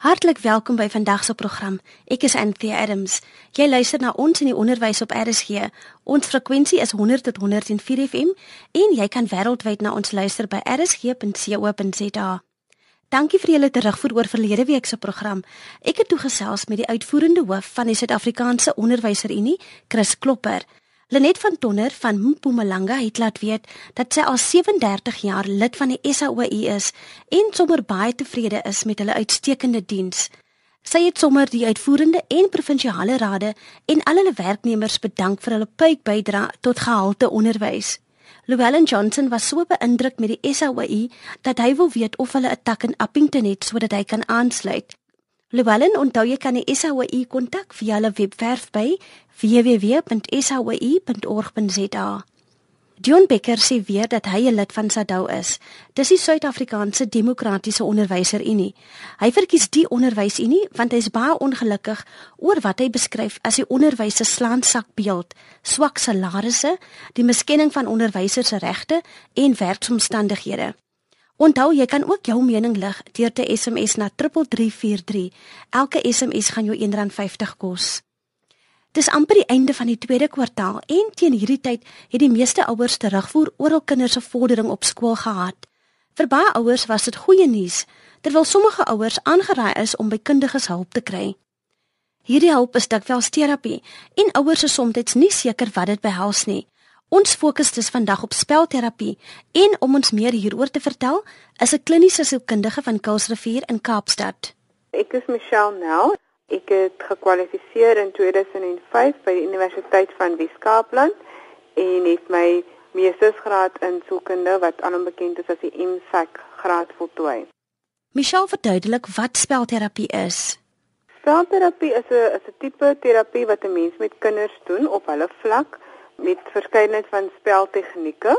Hartlik welkom by vandag se program. Ek is Anthea Adams. Jy luister na ons in die onderwys op RSG. Ons frekwensie is 100 tot 104 FM en jy kan wêreldwyd na ons luister by rsg.co.za. Dankie vir julle terugvoer oor verlede week se program. Ek het toegesels met die uitvoerende hoof van die Suid-Afrikaanse Onderwyserunie, Chris Klopper. Lenet van Tonner van Mpumalanga het laat weet dat sy al 37 jaar lid van die SAOI is en sommer baie tevrede is met hulle uitstekende diens. Sy het sommer die uitvoerende en provinsiale rade en al hulle werknemers bedank vir hulle pyp bydra tot gehalte onderwys. Llewellyn Johnson was so beïndruk met die SAOI dat hy wil weet of hulle 'n tak in Appington het sodat hy kan aansluit. Llewellyn, onthou jy kan die SAOI kontak via hulle webwerf by www.saoi.org.za. John Becker sê weer dat hy 'n lid van SADU is. Dis die Suid-Afrikaanse Demokratiese Onderwyserunie. Hy verkies die onderwysunie want hy is baie ongelukkig oor wat hy beskryf as die onderwys se slaansakbeeld, swak salarisse, die miskenning van onderwysers se regte en werksomstandighede. Onthou, jy kan ook jou mening lig deur te SMS na 3343. Elke SMS gaan jou R1.50 kos. Dis amper die einde van die tweede kwartaal en teen hierdie tyd het die meeste ouers terugvoer oor hul kinders se vordering op skool gehad. Vir baie ouers was dit goeie nuus, terwyl sommige ouers aangeraai is om by kundiges hulp te kry. Hierdie hulp is dikwels terapie en ouers is soms nie seker wat dit behels nie. Ons fokus dus vandag op spelterapie en om ons meer hieroor te vertel, is 'n kliniese sielkundige van Kuilsrivier in Kaapstad. Ek is Michelle Nel. Ek het gekwalifiseer in 2005 by die Universiteit van Wes-Kaapland en het my meestersgraad in sielkunde wat aan hom bekend is as die MSc graad voltooi. Michelle verduidelik wat spelterapie is. Spelterapie is 'n is 'n tipe terapie wat 'n mens met kinders doen op hulle vlak met verskeidenheid van speltegnieke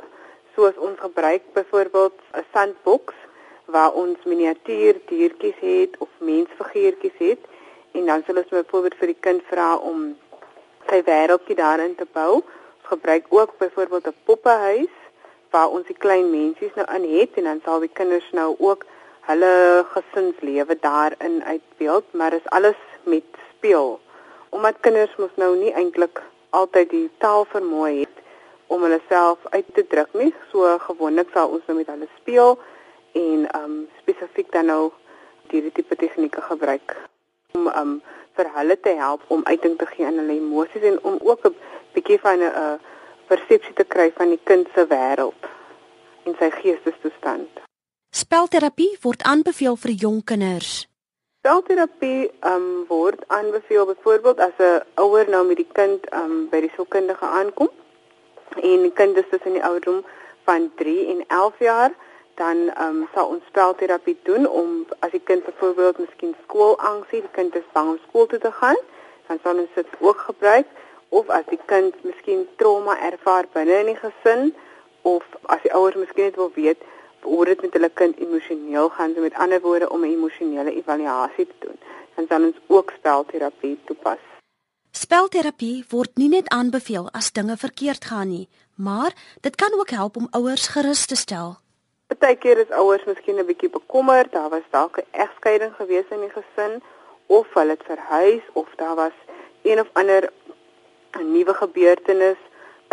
soos ons gebruik byvoorbeeld 'n sandboks waar ons miniatuur diertjies het of mensfiguurtjies het en dan sal ons byvoorbeeld vir die kind vra om sy wêreldjie daarin te bou. Ons gebruik ook byvoorbeeld 'n poppehuis waar ons die klein mensies nou in het en dan sal die kinders nou ook hulle gesinslewe daarin uitbeeld, maar dit is alles met speel. Omdat kinders mos nou nie eintlik altyd die taal vermoë het om hulle self uit te druk nie. So gewoonlik sal ons nou met hulle speel en um spesifiek dan nou hierdie tipe tegnieke gebruik om um vir hulle te help om uiting te gee aan hulle emosies en om ook 'n bietjie van 'n uh, persepsie te kry van die kind se wêreld en sy geestestoestand. Spelterapie word aanbeveel vir jong kinders. Spelterapie um, word aanbeveel byvoorbeeld as 'n ouer nou met die kind um, by die sielkundige aankom. En die kind is tussen die ouderdom van 3 en 11 jaar, dan um, sal ons spelterapie doen om as die kind byvoorbeeld miskien skoolangs het, die kind is bang om skool toe te gaan, dan sal ons dit ook gebruik. Of as die kind miskien trauma ervaar binne in die gesin of as die ouers miskien net wil weet hoe dit met hulle kind emosioneel gaan, so met ander woorde om 'n emosionele evaluasie te doen. Dan sal ons ook spelterapie toepas. Spelterapie word nie net aanbeveel as dinge verkeerd gaan nie, maar dit kan ook help om ouers gerus te stel. Partykeer is ouers miskien 'n bietjie bekommerd, daar was dalk 'n egskeiding gewees in die gesin of hulle het verhuis of daar was een of ander 'n nuwe gebeurtenis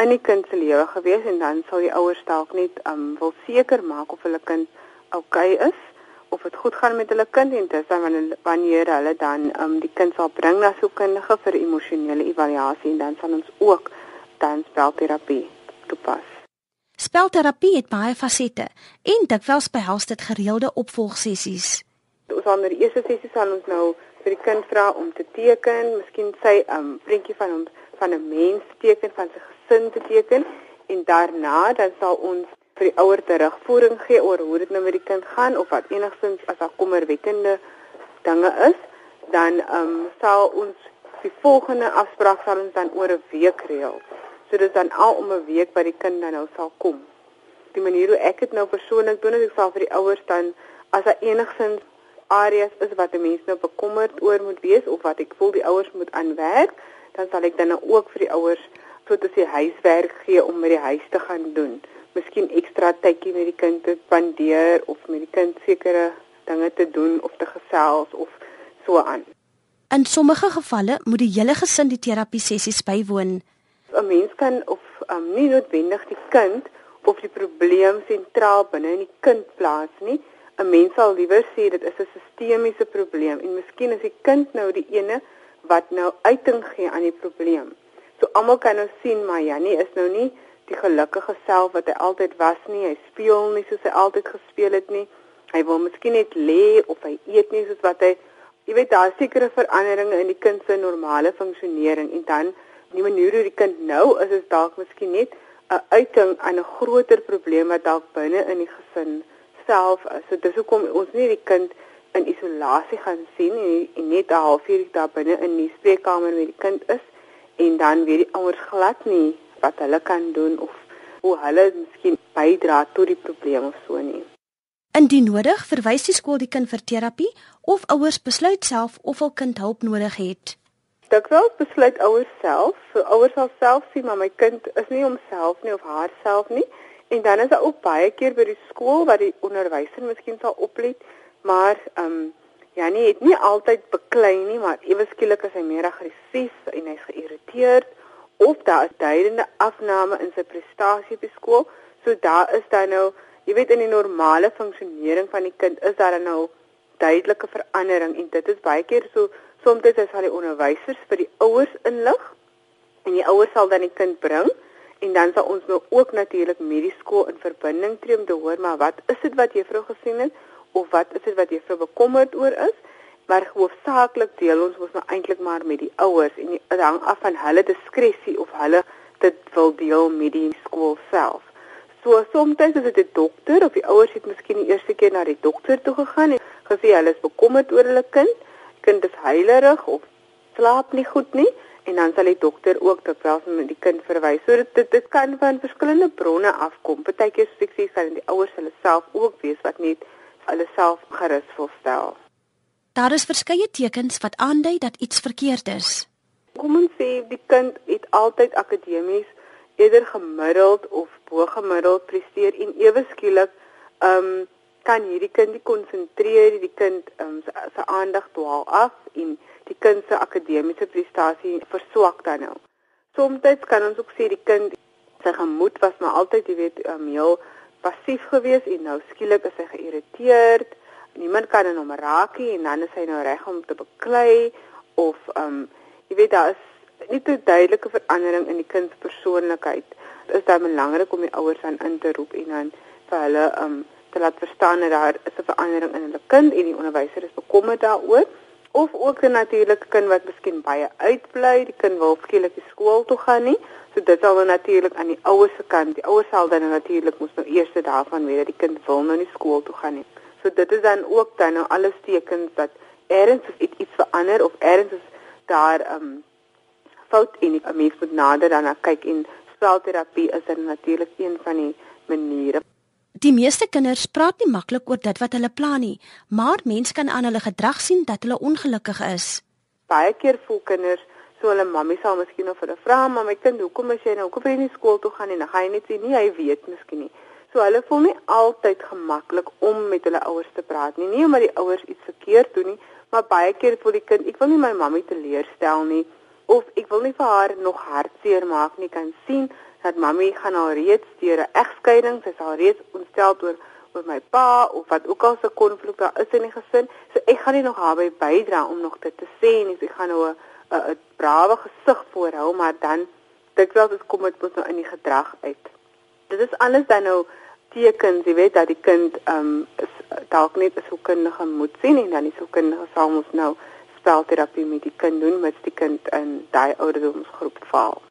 in die kind se lewe gewees en dan sal die ouers dalk net um wil seker maak of hulle kind oukei okay is of dit goed gaan met hulle kind en dis dan wanneer hulle dan um die kind sal bring na sielkundige vir emosionele evaluasie en dan sal ons ook dan spelterapie toepas. Spelterapie het baie fasette en dikwels behels dit gereelde opvolgsessies. Ons aan die eerste sessie sal ons nou vir die kind vra om te teken, miskien sy um prentjie van hom van 'n mens teken van sy gesin te teken en daarna dan sal ons vir die ouer terugvoering gee oor hoe dit nou met die kind gaan of wat enigstens as daar kommerwekkende dinge is dan ehm um, sal ons die volgende afspraak sal ons dan oor 'n week reël. So dit is dan al om 'n week by die kind dan nou sal kom. Die manier hoe ek dit nou persoonlik doen is ek sal vir die ouers dan as daar enigstens areas is wat 'n mens nou bekommerd oor moet wees of wat ek voel die ouers moet aanwerk, dan sal ek dan ook vir die ouers so te sê huiswerk gee om met die huis te gaan doen. Miskien ekstra tydjie met die kind te spandeer of met die kind sekere dinge te doen of te gesels of so aan. In sommige gevalle moet die hele gesin die terapie sessies bywoon. 'n Mens kan of um, nie noodwendig die kind of die probleem sentraal binne in die kind plaas nie. 'n Mens sal liewer sê dit is 'n sistemiese probleem en miskien is die kind nou die ene wat nou uiting gee aan die probleem. So almal kan nou sien maar Jannie is nou nie die gelukkige self wat hy altyd was nie. Hy speel nie soos hy altyd gespeel het nie. Hy wil miskien net lê of hy eet nie soos wat hy jy weet daar sekere veranderinge in die kind se normale funksionering en dan die manier hoe die kind nou is is dalk miskien net 'n uiting aan 'n groter probleem wat dalk binne in die gesin self is. So dis hoekom ons nie die kind in isolasie gaan sien en, en net 'n halfuur daar binne in die spreekkamer met die kind is en dan weer die ouers glad nie wat hulle kan doen of hoe hulle miskien bydra tot die probleem of so nie. Indien nodig, verwys die skool die kind vir terapie of ouers besluit self of hul kind hulp nodig het. Dikwels besluit ouers self, so ouers sal self sien maar my kind is nie homself nie of haarself nie en dan is daar ook baie keer by die skool waar die onderwyser miskien sal oplet, maar ehm um, ja nie het nie altyd beklei nie, maar ewe skielik is hy meer aggressief en hy's geïrriteerd of daar is duidende afname in sy prestasie op die skool. So daar is dan nou, jy weet in die normale funksionering van die kind is daar nou duidelike verandering en dit is baie keer so soms is al die onderwysers vir die ouers inlig en die ouers sal dan die kind bring en dan sal ons nou ook natuurlik met die skool in verbinding tree om te hoor maar wat is dit wat juffrou gesien het of wat is dit wat juffrou bekommerd oor is maar hoofsaaklik deel ons mos nou eintlik maar met die ouers en dit hang af van hulle diskresie of hulle dit wil deel met die skool self. So soms is dit 'n dokter of die ouers het miskien die eerste keer na die dokter toe gegaan en gesê hulle is bekommerd oor hulle kind. Kind is huilerig of slaap nie goed nie en dan sal die dokter ook dikwels met die kind verwys. So dit, dit dit kan van verskillende bronne afkom. Partykeer soos ek sê, kan die ouers hulle self ook wees wat net hulle self gerus wil stel. Daar is verskeie tekens wat aandui dat iets verkeerd is. Kom ons sê die kind het altyd akademies eerder gemiddeld of bo gemiddeld presteer en ewe skielik ehm um, kan hierdie kind nie konsentreer, die kind ehm um, se aandag dwaal af en die kind se akademiese prestasie verswak dan nou. Soms kan ons ook sê die kind sy gemoed was maar altyd, jy weet, um, heel passief geweest en nou skielik is hy geïrriteerd niemand kan hom raak nie en dan is hy nou reg om te beklei of ehm um, jy weet daar is nie 'n duidelike verandering in die kind se persoonlikheid. Dit is dan belangrik om die ouers aan in te roep en dan vir hulle ehm um, te laat verstaan dat daar is 'n verandering in hulle kind en die onderwyser is bekommerd daaroor of ook 'n natuurlike kind wat miskien baie uitbly, die kind wil skielik die skool toe gaan nie. So dit sal dan natuurlik aan die ouers se kant, die ouers sal dan natuurlik moet nou eers daarvan weet dat die kind wil nou nie skool toe gaan nie. So dit is dan ook dan nou alles tekens dat eers is iets, iets verander of eers is daar 'n um, ehm, fout in 'n mens moet nader daarna kyk en spelterapie is dan natuurlik een van die maniere. Die meeste kinders praat nie maklik oor dit wat hulle plan nie, maar mense kan aan hulle gedrag sien dat hulle ongelukkig is. Baie keer voel kinders so hulle mammie sal miskien of hulle vra, "Maar my kind, hoekom as jy nou hoekom jy nie skool toe gaan nie?" Dan gaan jy net sê, "Nee, hy weet miskien nie." So hulle voel nie altyd gemaklik om met hulle ouers te praat nie. Nie omdat die ouers iets verkeerd doen nie, maar baie keer voel die kind, ek wil nie my mammie teleurstel nie of ek wil nie vir haar nog hartseer maak nie. Kan sien dat mammie gaan al reeds deur 'n egskeiding, sy is al reeds ontstel oor oor my pa of wat ook al se konflik daar is in die gesin. So ek gaan nie nog daarby bydra om nog dit te sê nie. So ek gaan nou 'n 'n brawe gesig voorhou, maar dan dit wel dit kom dit moet nou in die gedrag uit. Dit is alles dan nou tekens, jy weet dat die kind ehm um, dalk net 'n sielkundige moet sien en dan die sielkundige sal ons nou spelterapie met die kind doen met die kind in daai ouderdomsgroep val.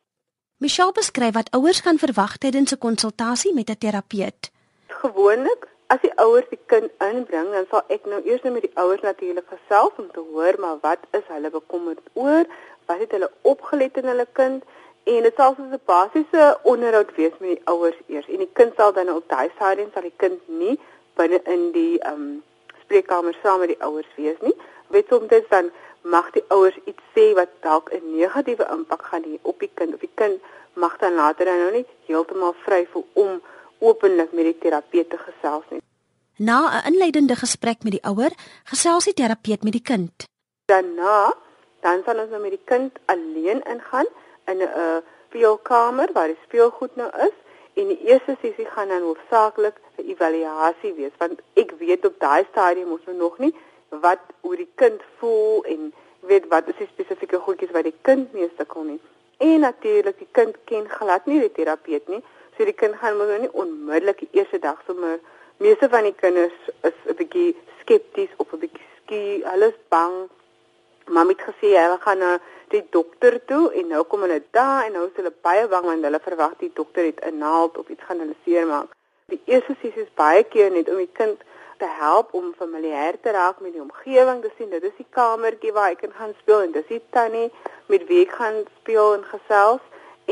Michelle beskryf wat ouers kan verwag tydens 'n konsultasie met 'n terapeut. Gewoonlik as die ouers die kind inbring, dan sal ek nou eers net met die ouers natuurlik gesels om te hoor maar wat is hulle bekommerd oor, wat het hulle opgelet in hulle kind En dit sal soos 'n basiese onderhoud wees met die ouers eers. En die kind sal dan op daai stadium sal die kind nie binne in die ehm um, spreekkamer saam met die ouers wees nie. Weet soms dit dan mag die ouers iets sê wat dalk 'n negatiewe impak gaan hê op die kind of die kind mag dan later dan nou nie heeltemal vry voel om openlik met die terapeut te gesels nie. Na 'n inleidende gesprek met die ouer, gesels die terapeut met die kind. Daarna dan sal ons nou met die kind alleen ingaan in 'n uh, speelkamer waar die speelgoed nou is en die eerste sessie gaan dan hoofsaaklik 'n evaluasie wees want ek weet op daai stadium ons nog nie wat oor die kind voel en weet wat is die spesifieke goedjies wat die kind mee sukkel nie. En natuurlik die kind ken glad nie die terapeut nie. So die kind gaan mos nou nie onmiddellik die eerste dag sommer meeste van die kinders is 'n bietjie skepties of 'n bietjie skie, hulle is bang. Mamma het gesê hulle gaan na die dokter toe en nou kom hulle daar en nou is hulle baie bang want hulle verwag die dokter het 'n naald of iets gaan hulle seermaak. Die eerste sessie is baie keer net om die kind te help om familier te raak met die omgewing te sien. Dit is die kamertjie waar ek kan gaan speel en dis die tannie met wie ek gaan speel en gesels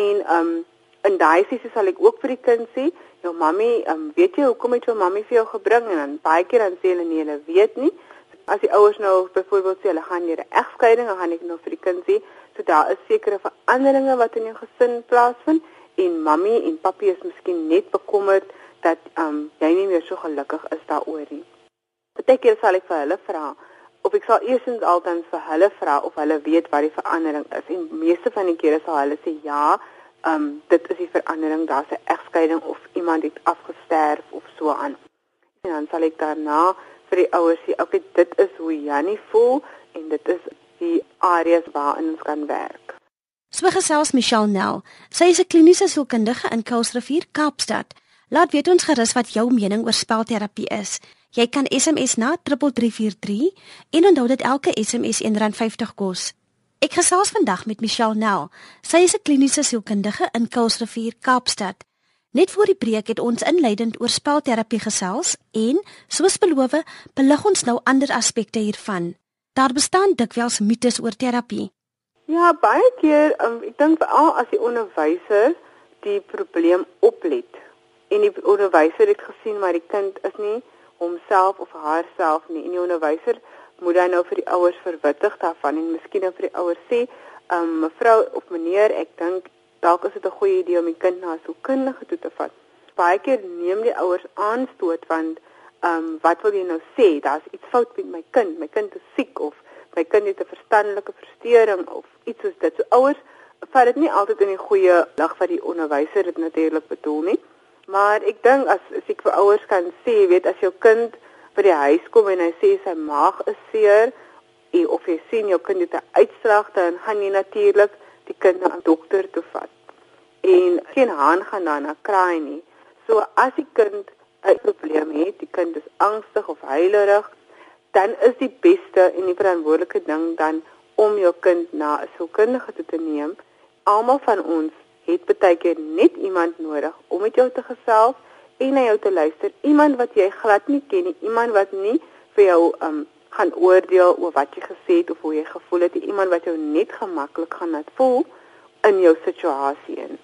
en um in daai sessie sal ek ook vir die kind sê, "Jou mammy, um weet jy hoekom het jou mammy vir jou gebring?" en dan baie keer dan sê hulle nee, hulle weet nie. As die ouers nou byvoorbeeld sê hulle gaan deur 'n egskeiding, dan gaan ek nou vir die kind sê, "So daar is sekere veranderinge wat in jou gesin plaasvind en mammy en papi is miskien net bekommerd dat um jy nie meer so gelukkig is daaroor nie. Partykeer sal ek vir hulle vra of ek sal eersins altyd vir hulle vra of hulle weet wat die verandering is en meeste van die kere sal hulle sê ja, um dit is die verandering, daar's 'n egskeiding of iemand het afgesterf of so aan. En dan sal ek daarna vir die ouers sê, okay, dit is hoe Jannie voel en dit is die areas waarin ons kan werk. So gesels Michelle Nel. Sy is 'n kliniese sielkundige in Kuilsrivier, Kaapstad. Laat weet ons gerus wat jou mening oor spelterapie is. Jy kan SMS na 3343 en onthou dat elke SMS R1.50 kos. Ek gesels vandag met Michelle Nel. Sy is 'n kliniese sielkundige in Kuilsrivier, Kaapstad. Net voor die breek het ons inleidend oor spelterapie gesels en, soos beloof, belig ons nou ander aspekte hiervan. Daar bestaan dikwels mites oor terapie. Ja, baie keer, um, ek dink veral as die onderwyser die probleem oplet en die onderwyser het gesien maar die kind is nie homself of haarself nie. En die onderwyser moet dan nou vir die ouers verwittig daarvan en miskien dan vir die ouers sê um, mevrou of meneer ek dink dalk is dit 'n goeie idee om die kind na 'n sielkundige toe te vat. Baie keer neem die ouers aanstoot want um, wat wil jy nou sê? Daar's iets fout met my kind. My kind is siek of my kind het 'n verstandelike verstoring of iets soos dit. So ouers vat dit nie altyd in die goeie lig wat die onderwyser dit natuurlik bedoel nie Maar ek dink as as ek vir ouers kan sê, weet as jou kind by die huis kom en hy sê sy maag is seer en of jy sien jou kind het 'n uitslag dan gaan jy natuurlik die kind na 'n dokter toe vat. En geen haan gaan dan na kraai nie. So as die kind 'n probleem het, die kind is angstig of huilerig, dan is die beste en die verantwoordelike ding dan om jou kind na 'n sielkundige toe te neem. Almal van ons het baie keer net iemand nodig om met jou te gesels en na jou te luister. Iemand wat jy glad nie ken nie, iemand wat nie vir jou um gaan oordeel oor wat jy gesê het of hoe jy gevoel het, iemand wat jou net gemaklik gaan laat voel in jou situasie in.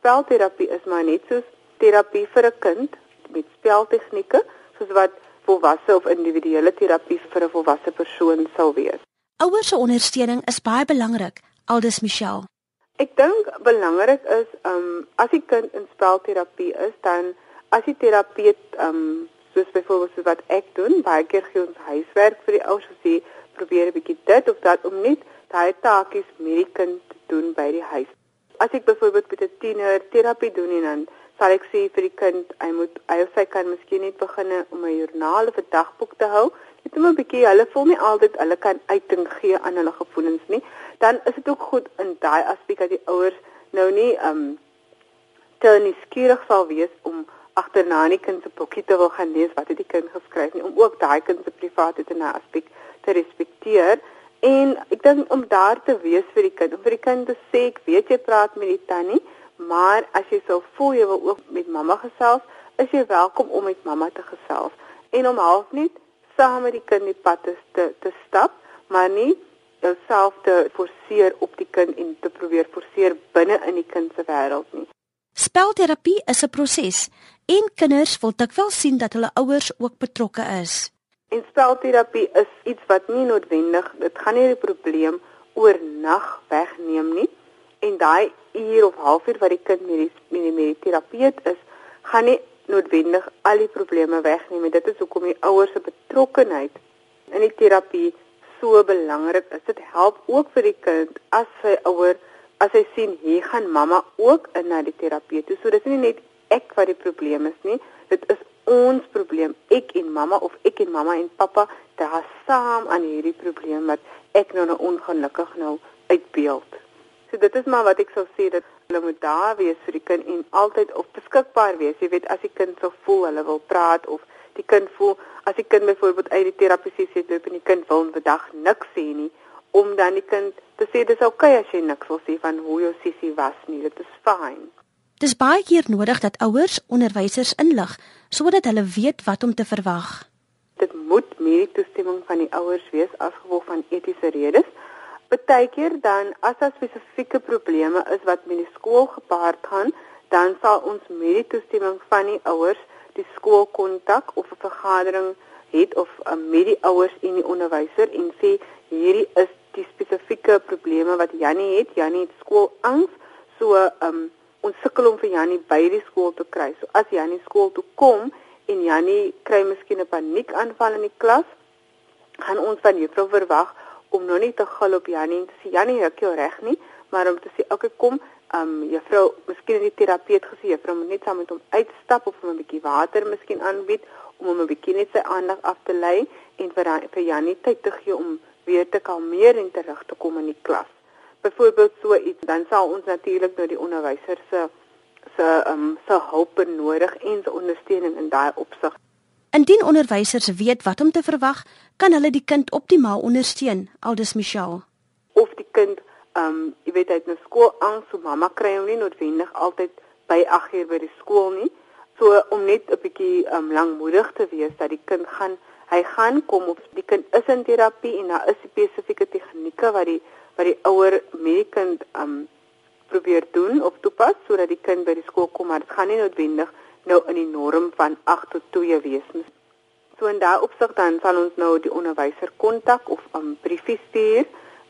Spelterapie is maar net soos terapie vir 'n kind met speltegnieke, soos wat volwasse of individuele terapie vir 'n volwasse persoon sou wees. Ouers se ondersteuning is baie belangrik, aldus Michelle. Ek dink belangrik is um as die kind in spelterapie is dan as die terapeut um soos byvoorbeeld so wat ek doen, baie keer gee ons huiswerk vir die ouers as jy probeer 'n bietjie dit of dat om net daai taakies met die kind te doen by die huis. As ek byvoorbeeld met 'n tiener terapie doen en dan sal ek sê vir die kind, hy moet hy of sy kan miskien net begin om 'n joernaal of 'n dagboek te hou. Net om 'n bietjie, hulle voel nie altyd hulle kan uiting gee aan hulle gevoelens nie dan is dit ook goed in daai aspek dat die ouers nou nie um te nuuskierig sal wees om agterna die kind se boekie te wil gaan lees wat die kind geskryf nie om ook daai kind se privaatheid in 'n aspek te respekteer en ek dink om daar te wees vir die kind om vir die kind te sê ek weet jy praat met die tannie maar as jy sou voel jy wil ook met mamma gesels is jy welkom om met mamma te gesels en om half net saam met die kind die pad te te stap maar nie jouself te forceer op die kind en te probeer forceer binne in die kind se wêreld nie. Spelterapie is 'n proses en kinders wil dikwels sien dat hulle ouers ook betrokke is. En spelterapie is iets wat nie noodwendig, dit gaan nie die probleem oornag wegneem nie. En daai uur of halfuur wat die kind met die met die, die terapeut is, gaan nie noodwendig al die probleme wegneem nie. Dit is hoekom die ouers se betrokkeheid in die terapie so belangrik is. Dit help ook vir die kind as sy ouer as hy sien hier gaan mamma ook in na die terapie toe. So dis nie net ek wat die probleem is nie. Dit is ons probleem. Ek en mamma of ek en mamma en pappa dra saam aan hierdie probleem wat ek nou nou ongelukkig nou uitbeeld. So dit is maar wat ek sou sê dat hulle moet daar wees vir die kind en altyd op beskikbaar wees. Jy weet as die kind sou voel hulle wil praat of die kind voel as die kind byvoorbeeld uit die terapie sessie loop en die kind wil vandag niks sê nie om dan die kind te sê dis oukei okay as jy niks wil sê van hoe jou sessie was nie. Dit is fyn. Dis baie keer nodig dat ouers onderwysers inlig sodat hulle weet wat om te verwag. Dit moet meer toestemming van die ouers wees as gevolg van etiese redes. Partykeer dan as daar spesifieke probleme is wat met die skool gepaard gaan, dan sal ons met die toestemming van die ouers die skool kontak of 'n vergadering het of uh, met die ouers en die onderwyser en sê hierdie is die spesifieke probleme wat Jannie het. Jannie het skoolangs. So, um, ons sukkel om vir Jannie by die skool te kry. So as Jannie skool toe kom en Jannie kry miskien 'n paniekaanval in die klas, gaan ons van juffrou verwag om nou nie te gil op Jannie en te sê Jannie, ek jou reg nie, maar om te sê okay, kom, ehm um, juffrou, miskien het die terapeut gesê juffrou moet net saam met hom uitstap of hom 'n bietjie water miskien aanbied om hom 'n bietjie net sy aandag af te lei en vir vir Jannie tyd te gee om weer te kalmeer en terug te kom in die klas byvoorbeeld so iets, dan sal ons natuurlik nou die onderwyser se se ehm um, se hulp benodig en se ondersteuning in daai opsig. Indien onderwysers weet wat om te verwag, kan hulle die kind optimaal ondersteun, aldus Michelle. Of die kind ehm um, jy weet uit 'n skool aan so mamma kry hom nie noodwendig altyd by 8 uur by die skool nie. So om net 'n bietjie ehm um, lankmoedig te wees dat die kind gaan hy gaan kom of die kind is in terapie en daar is spesifieke tegnieke wat die wat die ouer met die kind um probeer doen of toepas sodat die kind by die skool kom maar dit gaan nie noodwendig nou in die norm van 8 tot 2 wees. So in daai opsig dan sal ons nou die onderwyser kontak of 'n um, briefie stuur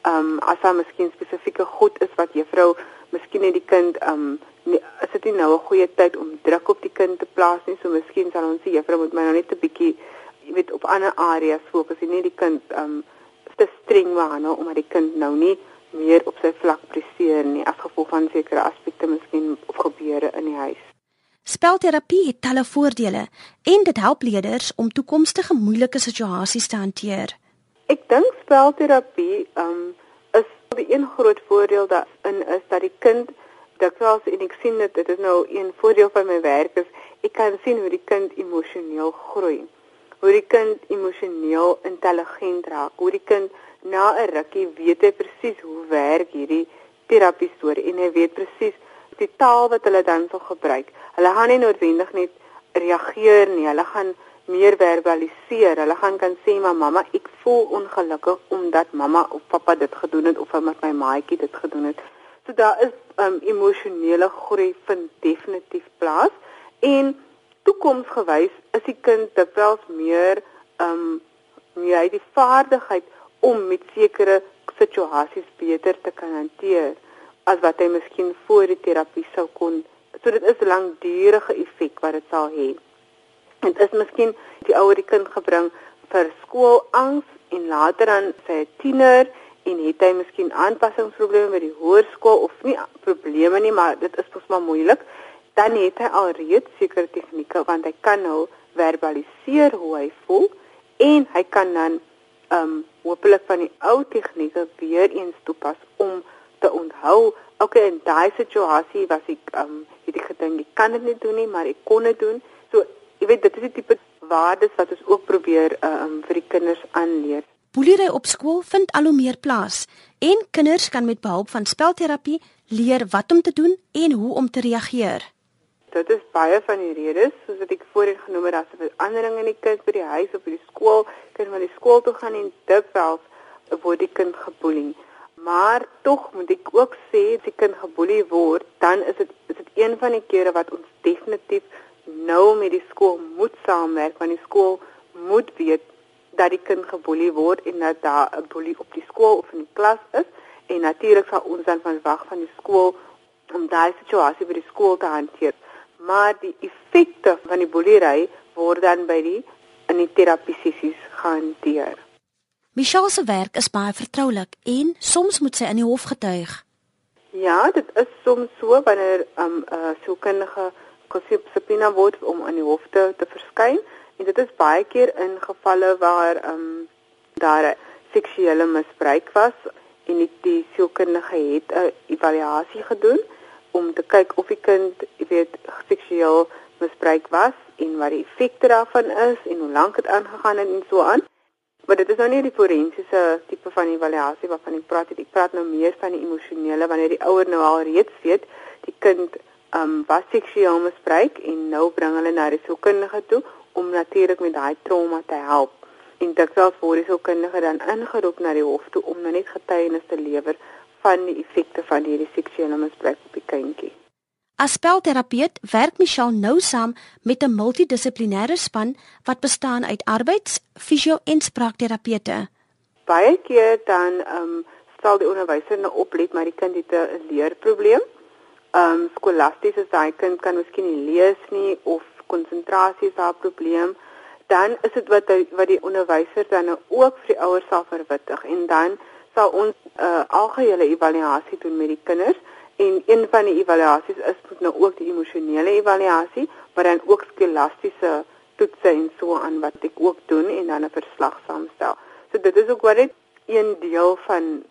um as daar miskien spesifieke goed is wat juffrou miskien net die kind um nie, is dit nie nou 'n goeie tyd om druk op die kind te plaas nie so miskien sal ons sê juffrou moet my nou net 'n bietjie jy weet op ander areas fokus nie die kind um te streng behandel omdat die kind nou nie meer op sy vlak presteer nie as gevolg van sekere aspekte miskien of gebeure in die huis. Spelterapie het talle voordele en dit help leerders om toekomstige moeilike situasies te hanteer. Ek dink spelterapie um is die een groot voordeel daarin is dat die kind dikwels en ek sien dit dit is nou een voordeel van my werk is ek kan sien hoe die kind emosioneel groei hoe die kind emosioneel intelligent raak, hoe die kind na 'n rukkie weet hy presies hoe werk hierdie terapie storie en hy weet presies die taal wat hulle dan sal gebruik. Hulle gaan nie noodwendig net reageer nie, hulle gaan meer verbaliseer. Hulle gaan kan sê mamma, ek voel ongelukkig omdat mamma of pappa dit gedoen het of omdat my maatjie dit gedoen het. So daar is um, emosionele groei vind definitief plaas en toekomsgewys is die kind dikwels meer ehm um, meer die vaardigheid om met sekere situasies beter te kan hanteer as wat hy miskien voor die terapie sou kon. So dit is 'n langdurige effek wat dit sal hê. Dit is miskien die ouer die kind gebring vir skoolangs en later dan sy tiener en het hy miskien aanpassingsprobleme by die hoërskool of nie probleme nie, maar dit is mos maar moeilik dan het hy al reeds sekere tegnieke want hy kan nou verbaliseer hoe hy voel en hy kan dan ehm um, hopelik van die ou tegnieke weer eens toepas om te onthou okay in daai situasie was ek ehm um, het ek gedink ek kan dit nie doen nie maar ek kon dit doen. So jy weet dit is die tipe waardes wat ons ook probeer ehm um, vir die kinders aanleer. Boelery op skool vind al hoe meer plaas en kinders kan met behulp van spelterapie leer wat om te doen en hoe om te reageer. Dit is baie van die redes soos wat ek voorheen genoem het as 'n verandering in die kind by die huis of by die skool, kind van die skool toe gaan en dikwels word die kind geboelie. Maar tog moet ek ook sê as die kind geboelie word, dan is dit is dit een van die kere wat ons definitief nou met die skool moet saamwerk want die skool moet weet dat die kind geboelie word en dat daar 'n boelie op die skool of in die klas is. En natuurlik sal ons dan van wag van die skool om daai situasie by die skool te hanteer. Maar die effekte van die boelery word dan by die in die terapie sessies gehanteer. Michelle se werk is baie vertroulik en soms moet sy in die hof getuig. Ja, dit is soms so wanneer 'n um, uh, sielkundige gesubpoena word om aan die hof te, te verskyn en dit is baie keer in gevalle waar um, daar seksuele misbruik was en die, die sielkundige het 'n evaluasie gedoen om te kyk of die kind, jy weet, seksueel misbruik was en wat die effekte daarvan is en hoe lank dit aangegaan het en so aan. Maar dit is nou nie die forensiese tipe van evaluasie waarvan ek praat nie. Ek praat nou meer van die emosionele wanneer die ouer nou al reeds weet die kind um was seksueel misbruik en nou bring hulle na die sielkundige toe om natuurlik met daai trauma te help. En dit selfs word die sielkundige dan ingeroep na die hof toe om nou net getuienis te lewer van die effekte van hierdie seksuele misbruik op die kindjie. As spelterapeut werk Michelle nou saam met 'n multidissiplinêre span wat bestaan uit arbeids-, fisio- en spraakterapeute. Baie keer dan ehm um, stel die onderwyser nou oplet maar die kind het 'n leerprobleem. Ehm um, skolasties is daai kind kan miskien nie lees nie of konsentrasie is daar 'n probleem. Dan is dit wat die, wat die onderwyser dan nou ook vir die ouers sal verwittig en dan sal ons 'n uh, algehele evaluasie doen met die kinders en een van die evaluasies is nou ook die emosionele evaluasie, maar dan ook skolastiese toetse en so aan wat ek ook doen en dan 'n verslag saamstel. So dit is ook wat dit een deel van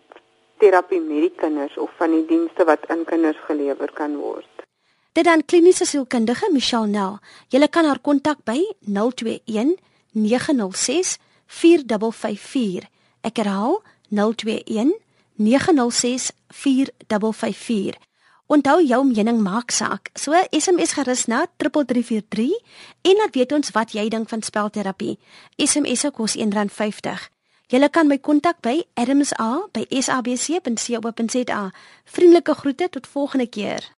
terapie met die kinders of van die dienste wat aan kinders gelewer kan word. Dit dan kliniese sielkundige Michelle Nel. Jy kan haar kontak by 021 906 4554. Ek herhaal 021 906 4554. Onthou jou mening maak saak. So SMS gerus na 3343 en laat weet ons wat jy dink van spelterapie. SMS kos R1.50. Jy kan my kontak by adamsa@sabc.co.za. Vriendelike groete tot volgende keer.